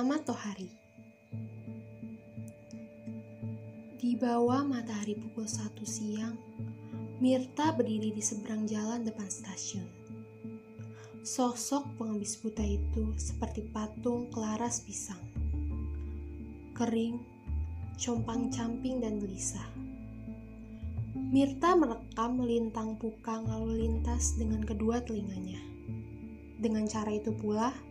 Muhammad Tohari Di bawah matahari pukul satu siang, Mirta berdiri di seberang jalan depan stasiun. Sosok pengemis buta itu seperti patung kelaras pisang. Kering, compang-camping dan gelisah. Mirta merekam lintang pukang lalu lintas dengan kedua telinganya. Dengan cara itu pula,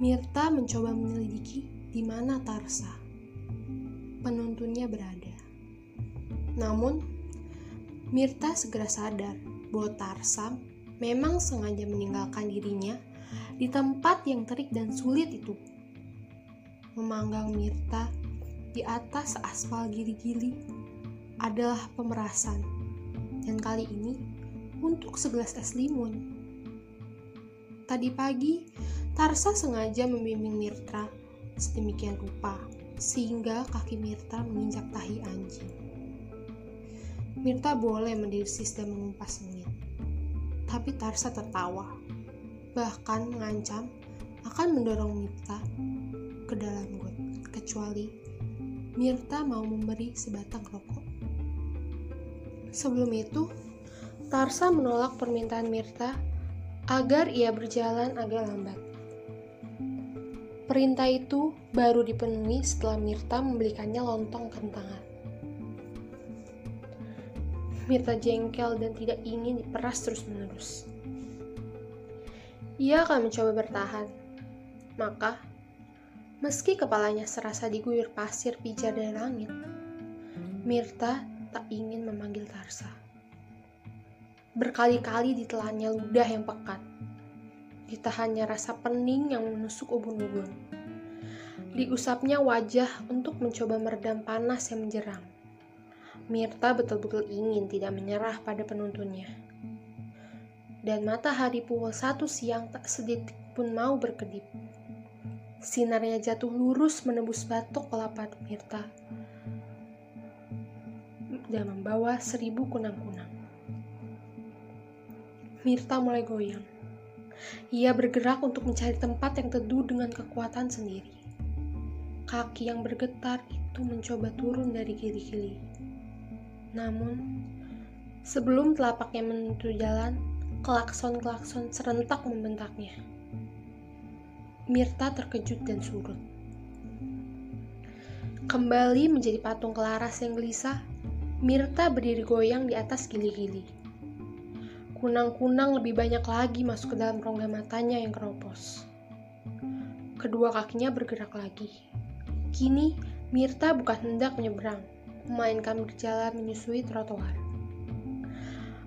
Mirta mencoba menyelidiki di mana Tarsa. Penuntunnya berada. Namun, Mirta segera sadar bahwa Tarsa memang sengaja meninggalkan dirinya di tempat yang terik dan sulit itu. Memanggang Mirta di atas aspal gili-gili adalah pemerasan, dan kali ini untuk segelas es limun. Tadi pagi, Tarsa sengaja membimbing Mirta sedemikian rupa sehingga kaki Mirta menginjak tahi anjing. Mirta boleh mendesis dan mengumpas sengit. Tapi Tarsa tertawa, bahkan mengancam akan mendorong Mirta ke dalam got, kecuali Mirta mau memberi sebatang rokok. Sebelum itu, Tarsa menolak permintaan Mirta agar ia berjalan agak lambat. Perintah itu baru dipenuhi setelah Mirta membelikannya lontong kentangan. Mirta jengkel dan tidak ingin diperas terus-menerus. Ia akan mencoba bertahan. Maka, meski kepalanya serasa diguyur pasir pijar dari langit, Mirta tak ingin memanggil Tarsa. Berkali-kali ditelannya ludah yang pekat. Ditahannya rasa pening yang menusuk ubun-ubun. Diusapnya wajah untuk mencoba meredam panas yang menjeram Mirta betul-betul ingin tidak menyerah pada penuntunnya. Dan matahari pukul satu siang tak sedetik pun mau berkedip. Sinarnya jatuh lurus menembus batok kelapa Mirta dan membawa seribu kunang-kunang. Mirta mulai goyang. Ia bergerak untuk mencari tempat yang teduh dengan kekuatan sendiri. Kaki yang bergetar itu mencoba turun dari gili-gili namun, sebelum telapaknya menuju jalan, klakson-klakson serentak membentaknya. Mirta terkejut dan surut. Kembali menjadi patung kelaras yang gelisah, Mirta berdiri goyang di atas gili-gili. Kunang-kunang lebih banyak lagi masuk ke dalam rongga matanya yang keropos. Kedua kakinya bergerak lagi. Kini, Mirta bukan hendak menyeberang, melainkan berjalan menyusui trotoar.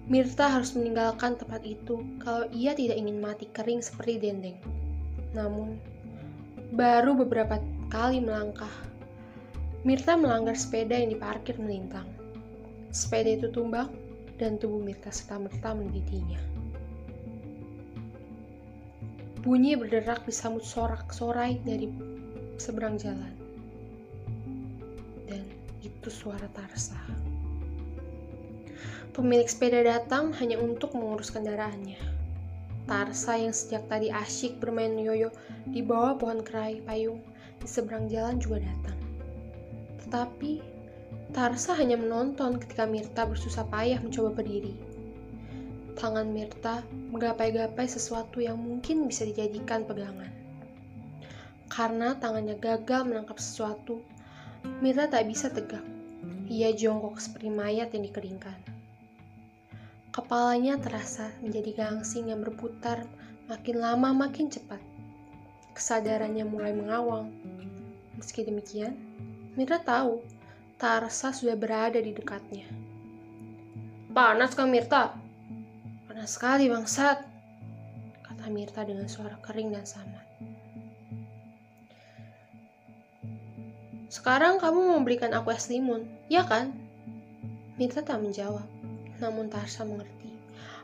Mirta harus meninggalkan tempat itu kalau ia tidak ingin mati kering seperti dendeng. Namun, baru beberapa kali melangkah, Mirta melanggar sepeda yang diparkir melintang. Sepeda itu tumbang dan tubuh Mirta serta-merta mendidinya. Bunyi berderak disambut sorak-sorai dari seberang jalan itu suara Tarsa. Pemilik sepeda datang hanya untuk mengurus kendaraannya. Tarsa yang sejak tadi asyik bermain yoyo di bawah pohon kerai payung di seberang jalan juga datang. Tetapi Tarsa hanya menonton ketika Mirta bersusah payah mencoba berdiri. Tangan Mirta menggapai-gapai sesuatu yang mungkin bisa dijadikan pegangan. Karena tangannya gagal menangkap sesuatu, Mirta tak bisa tegak. Ia jongkok seperti mayat yang dikeringkan. Kepalanya terasa menjadi gangsing yang berputar makin lama makin cepat. Kesadarannya mulai mengawang. Meski demikian, Mirta tahu Tarsa sudah berada di dekatnya. Panas Kang Mirta? Panas sekali bangsat, kata Mirta dengan suara kering dan samar. Sekarang kamu memberikan aku es limun, ya kan? Mirta tak menjawab, namun Tarsa mengerti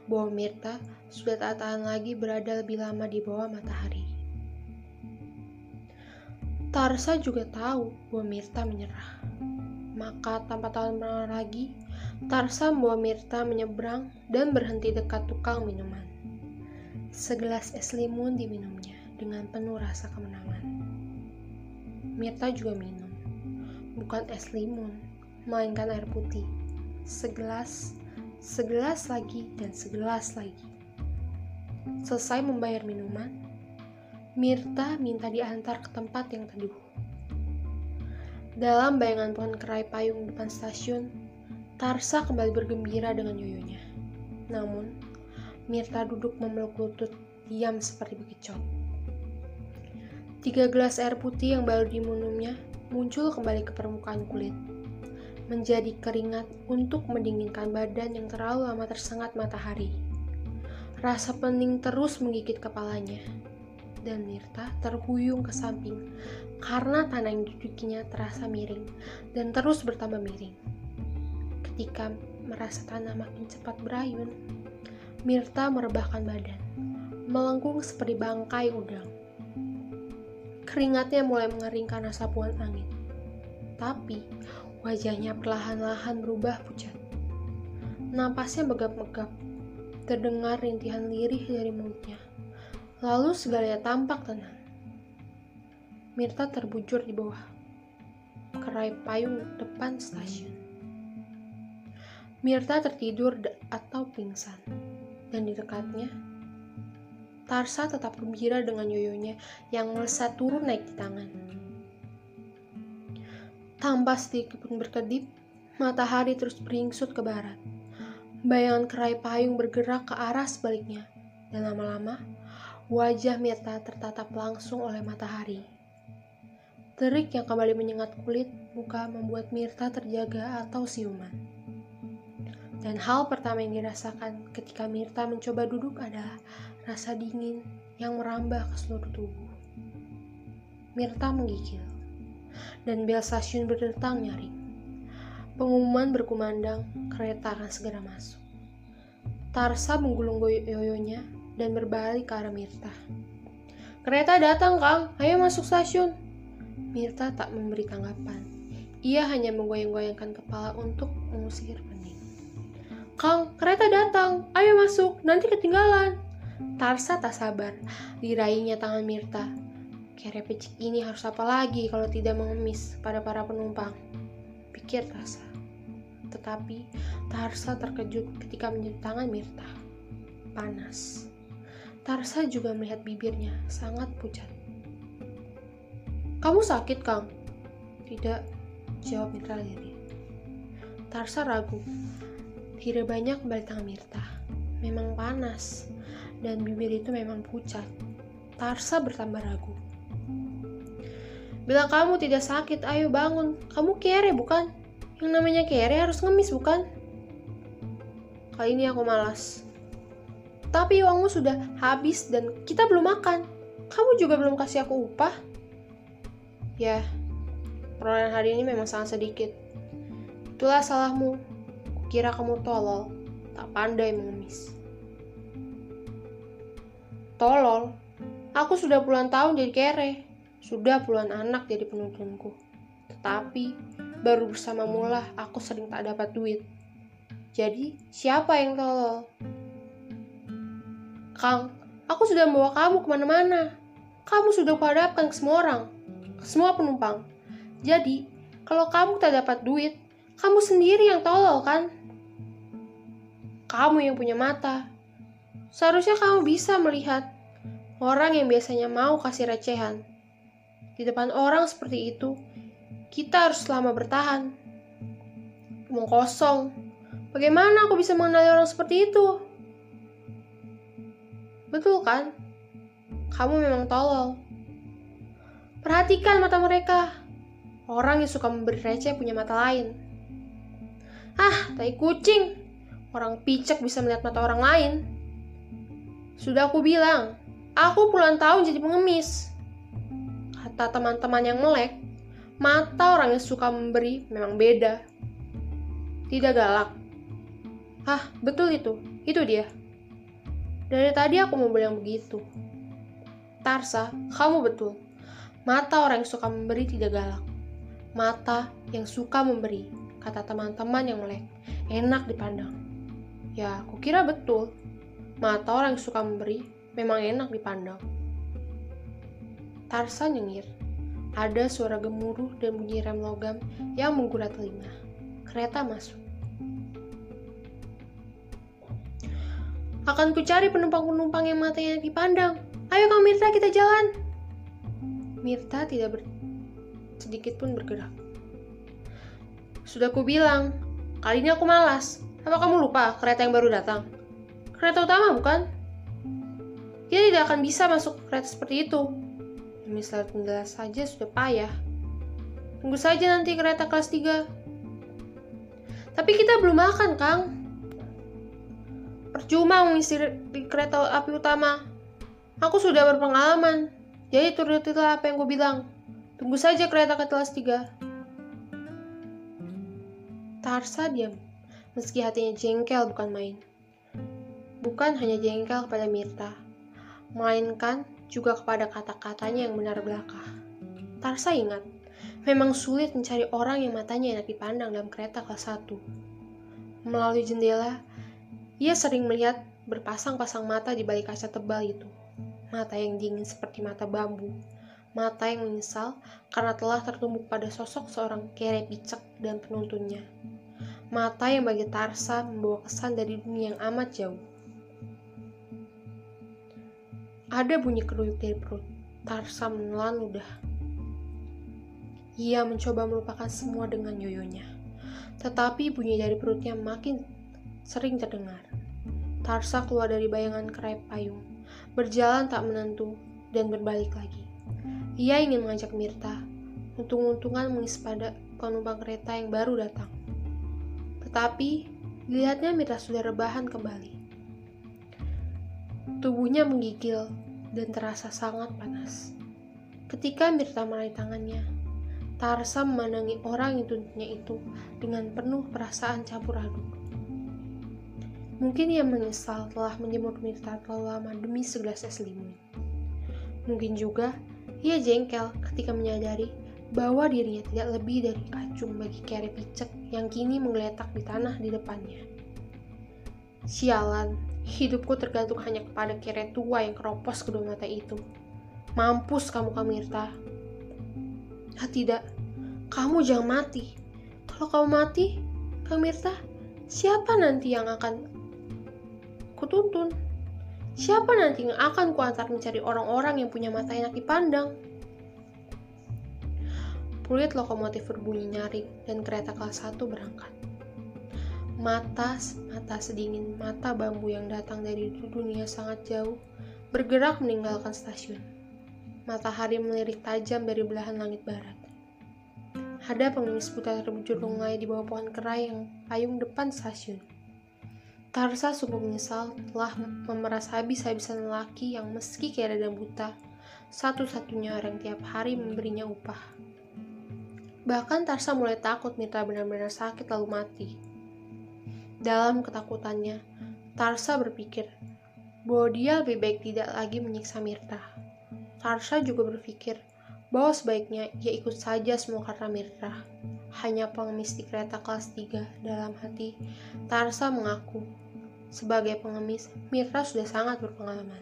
bahwa Mirta sudah tak tahan lagi berada lebih lama di bawah matahari. Tarsa juga tahu bahwa Mirta menyerah. Maka tanpa tahu mana lagi, Tarsa membawa Mirta menyeberang dan berhenti dekat tukang minuman. Segelas es limun diminumnya dengan penuh rasa kemenangan. Mirta juga minum. Bukan es limun, melainkan air putih. Segelas, segelas lagi, dan segelas lagi. Selesai membayar minuman, Mirta minta diantar ke tempat yang teduh. Dalam bayangan pohon kerai payung depan stasiun, Tarsa kembali bergembira dengan yoyonya. Namun, Mirta duduk memeluk lutut, diam seperti bekicot. Tiga gelas air putih yang baru diminumnya muncul kembali ke permukaan kulit, menjadi keringat untuk mendinginkan badan yang terlalu lama tersengat matahari. Rasa pening terus menggigit kepalanya, dan Mirta terhuyung ke samping karena tanah yang didudukinya terasa miring dan terus bertambah miring. Ketika merasa tanah makin cepat berayun, Mirta merebahkan badan, melengkung seperti bangkai udang Keringatnya mulai mengeringkan sapuan angin. Tapi, wajahnya perlahan-lahan berubah pucat. Napasnya megap-megap. Terdengar rintihan lirih dari mulutnya. Lalu segalanya tampak tenang. Mirta terbujur di bawah kerai payung depan stasiun. Mirta tertidur atau pingsan, dan di dekatnya Tarsa tetap gembira dengan yoyonya yang melesat turun naik di tangan. Tanpa sedikit pun berkedip, matahari terus beringsut ke barat. Bayangan kerai payung bergerak ke arah sebaliknya, dan lama-lama wajah Mirta tertatap langsung oleh matahari. Terik yang kembali menyengat kulit muka membuat Mirta terjaga atau siuman. Dan hal pertama yang dirasakan ketika Mirta mencoba duduk adalah rasa dingin yang merambah ke seluruh tubuh. Mirta menggigil, dan bel stasiun berdentang nyaring. Pengumuman berkumandang, kereta akan segera masuk. Tarsa menggulung yoyonya dan berbalik ke arah Mirta. Kereta datang, Kang. Ayo masuk stasiun. Mirta tak memberi tanggapan. Ia hanya menggoyang-goyangkan kepala untuk mengusir Kang, kereta datang. Ayo masuk, nanti ketinggalan. Tarsa tak sabar, diraihnya tangan Mirta. Kere pecik ini harus apa lagi kalau tidak mengemis pada para penumpang? Pikir Tarsa. Tetapi Tarsa terkejut ketika menyentuh tangan Mirta. Panas. Tarsa juga melihat bibirnya sangat pucat. Kamu sakit, Kang? Tidak, jawab Mirta lirih. Tarsa ragu tidak banyak kembali tangan Mirta. Memang panas, dan bibir itu memang pucat. Tarsa bertambah ragu. Bila kamu tidak sakit, ayo bangun. Kamu kere, bukan? Yang namanya kere harus ngemis, bukan? Kali ini aku malas. Tapi uangmu sudah habis dan kita belum makan. Kamu juga belum kasih aku upah. Ya, perolehan hari ini memang sangat sedikit. Itulah salahmu. Kira kamu tolol, tak pandai mengemis. Tolol? Aku sudah puluhan tahun jadi kere. Sudah puluhan anak jadi penuntunku. Tetapi, baru bersama mula aku sering tak dapat duit. Jadi, siapa yang tolol? Kang, aku sudah membawa kamu ke mana-mana. Kamu sudah kuhadapkan ke semua orang, semua penumpang. Jadi, kalau kamu tak dapat duit, kamu sendiri yang tolol kan? Kamu yang punya mata. Seharusnya kamu bisa melihat orang yang biasanya mau kasih recehan. Di depan orang seperti itu, kita harus selama bertahan. Omong kosong. Bagaimana aku bisa mengenali orang seperti itu? Betul kan? Kamu memang tolol. Perhatikan mata mereka. Orang yang suka memberi receh punya mata lain. Ah, tai kucing. Orang picek bisa melihat mata orang lain. Sudah aku bilang, aku puluhan tahun jadi pengemis. Kata teman-teman yang melek, mata orang yang suka memberi memang beda. Tidak galak. Ah, betul itu. Itu dia. Dari tadi aku mau bilang begitu. Tarsa, kamu betul. Mata orang yang suka memberi tidak galak. Mata yang suka memberi, kata teman-teman yang melek, enak dipandang. Ya, aku kira betul. Mata orang yang suka memberi memang enak dipandang. Tarsa nyengir. Ada suara gemuruh dan bunyi rem logam yang menggurat telinga. Kereta masuk. Akan ku cari penumpang-penumpang yang matanya dipandang. Ayo Mirta kita jalan. Mirta tidak ber... sedikit pun bergerak. Sudah ku bilang, kali ini aku malas. Apa kamu lupa kereta yang baru datang? Kereta utama bukan? Dia tidak akan bisa masuk kereta seperti itu. Selalu tinggal saja sudah payah. Tunggu saja nanti kereta kelas 3. Tapi kita belum makan, Kang. Percuma mengisi di kereta api utama. Aku sudah berpengalaman. Jadi turutilah apa yang gue bilang. Tunggu saja kereta ke kelas 3. Tarsa diam, meski hatinya jengkel bukan main. Bukan hanya jengkel kepada Mirta, melainkan juga kepada kata-katanya yang benar belaka. Tarsa ingat, memang sulit mencari orang yang matanya enak dipandang dalam kereta kelas 1. Melalui jendela, ia sering melihat berpasang-pasang mata di balik kaca tebal itu. Mata yang dingin seperti mata bambu. Mata yang menyesal karena telah tertumbuk pada sosok seorang kere picek dan penuntunnya. Mata yang bagi Tarsa membawa kesan dari dunia yang amat jauh. Ada bunyi keruyuk dari perut. Tarsa menelan ludah. Ia mencoba melupakan semua dengan yoyonya. Tetapi bunyi dari perutnya makin sering terdengar. Tarsa keluar dari bayangan kerai payung, berjalan tak menentu, dan berbalik lagi. Ia ingin mengajak Mirta, untung-untungan mengisi pada penumpang kereta yang baru datang. Tetapi, dilihatnya Mirta sudah rebahan kembali. Tubuhnya menggigil dan terasa sangat panas. Ketika Mirta meraih tangannya, Tarsa memandangi orang yang tuntutnya itu dengan penuh perasaan campur aduk. Mungkin ia menyesal telah menjemur Mirta terlalu lama demi segelas es limun. Mungkin juga ia jengkel ketika menyadari bahwa dirinya tidak lebih dari kacung bagi kere picek yang kini menggeletak di tanah di depannya. Sialan, hidupku tergantung hanya kepada kere tua yang keropos kedua mata itu. Mampus kamu Kamirta. Ah tidak, kamu jangan mati. Kalau kamu mati, Kamirta, siapa nanti yang akan kutuntun. Siapa nanti yang akan kuantar mencari orang-orang yang punya mata enak dipandang? Peluit lokomotif berbunyi nyaring dan kereta kelas 1 berangkat. Mata, mata sedingin mata bambu yang datang dari dunia sangat jauh bergerak meninggalkan stasiun. Matahari melirik tajam dari belahan langit barat. Ada pengemis buta terbujur lunglai di bawah pohon kerai yang payung depan stasiun. Tarsa sungguh menyesal telah memeras habis-habisan lelaki yang meski kere dan buta, satu-satunya orang tiap hari memberinya upah. Bahkan Tarsa mulai takut Mitra benar-benar sakit lalu mati. Dalam ketakutannya, Tarsa berpikir bahwa dia lebih baik tidak lagi menyiksa Mirta. Tarsa juga berpikir bahwa sebaiknya ia ikut saja semua karena Mirta. Hanya pengemis di kereta kelas 3 dalam hati, Tarsa mengaku, sebagai pengemis, Mirta sudah sangat berpengalaman.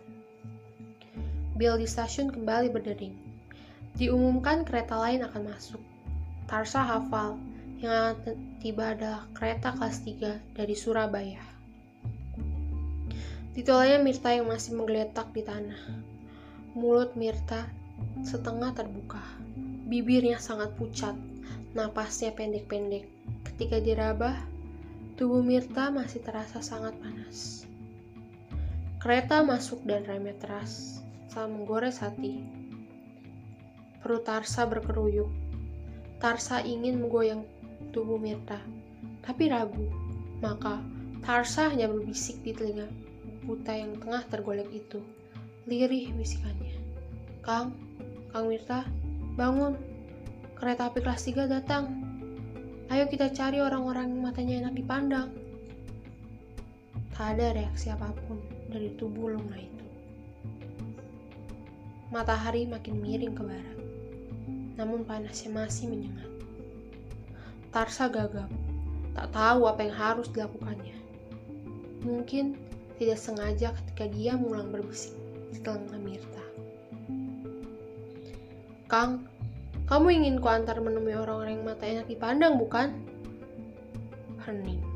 Bel di stasiun kembali berdering. Diumumkan kereta lain akan masuk. Tarsa hafal, yang tiba adalah kereta kelas 3 dari Surabaya. Ditolaknya Mirta yang masih menggeletak di tanah. Mulut Mirta setengah terbuka. Bibirnya sangat pucat, napasnya pendek-pendek. Ketika diraba, tubuh Mirta masih terasa sangat panas. Kereta masuk dan remnya teras, saat menggores hati. Perut Tarsa berkeruyuk. Tarsa ingin menggoyang tubuh Mirta, tapi ragu. Maka Tarsa hanya berbisik di telinga buta yang tengah tergolek itu. Lirih bisikannya. Kang, Kang Mirta, bangun. Kereta api kelas 3 datang. Ayo kita cari orang-orang yang matanya enak dipandang. Tak ada reaksi apa pun dari tubuh Luna itu. Matahari makin miring ke barat, namun panasnya masih menyengat. Tarsa gagap, tak tahu apa yang harus dilakukannya. Mungkin tidak sengaja ketika dia mulai berbisik di telinga Mirta. Kang, Kamu ingin ku antar menemui orang-orang yang mata enak dipandang, bukan? Hening.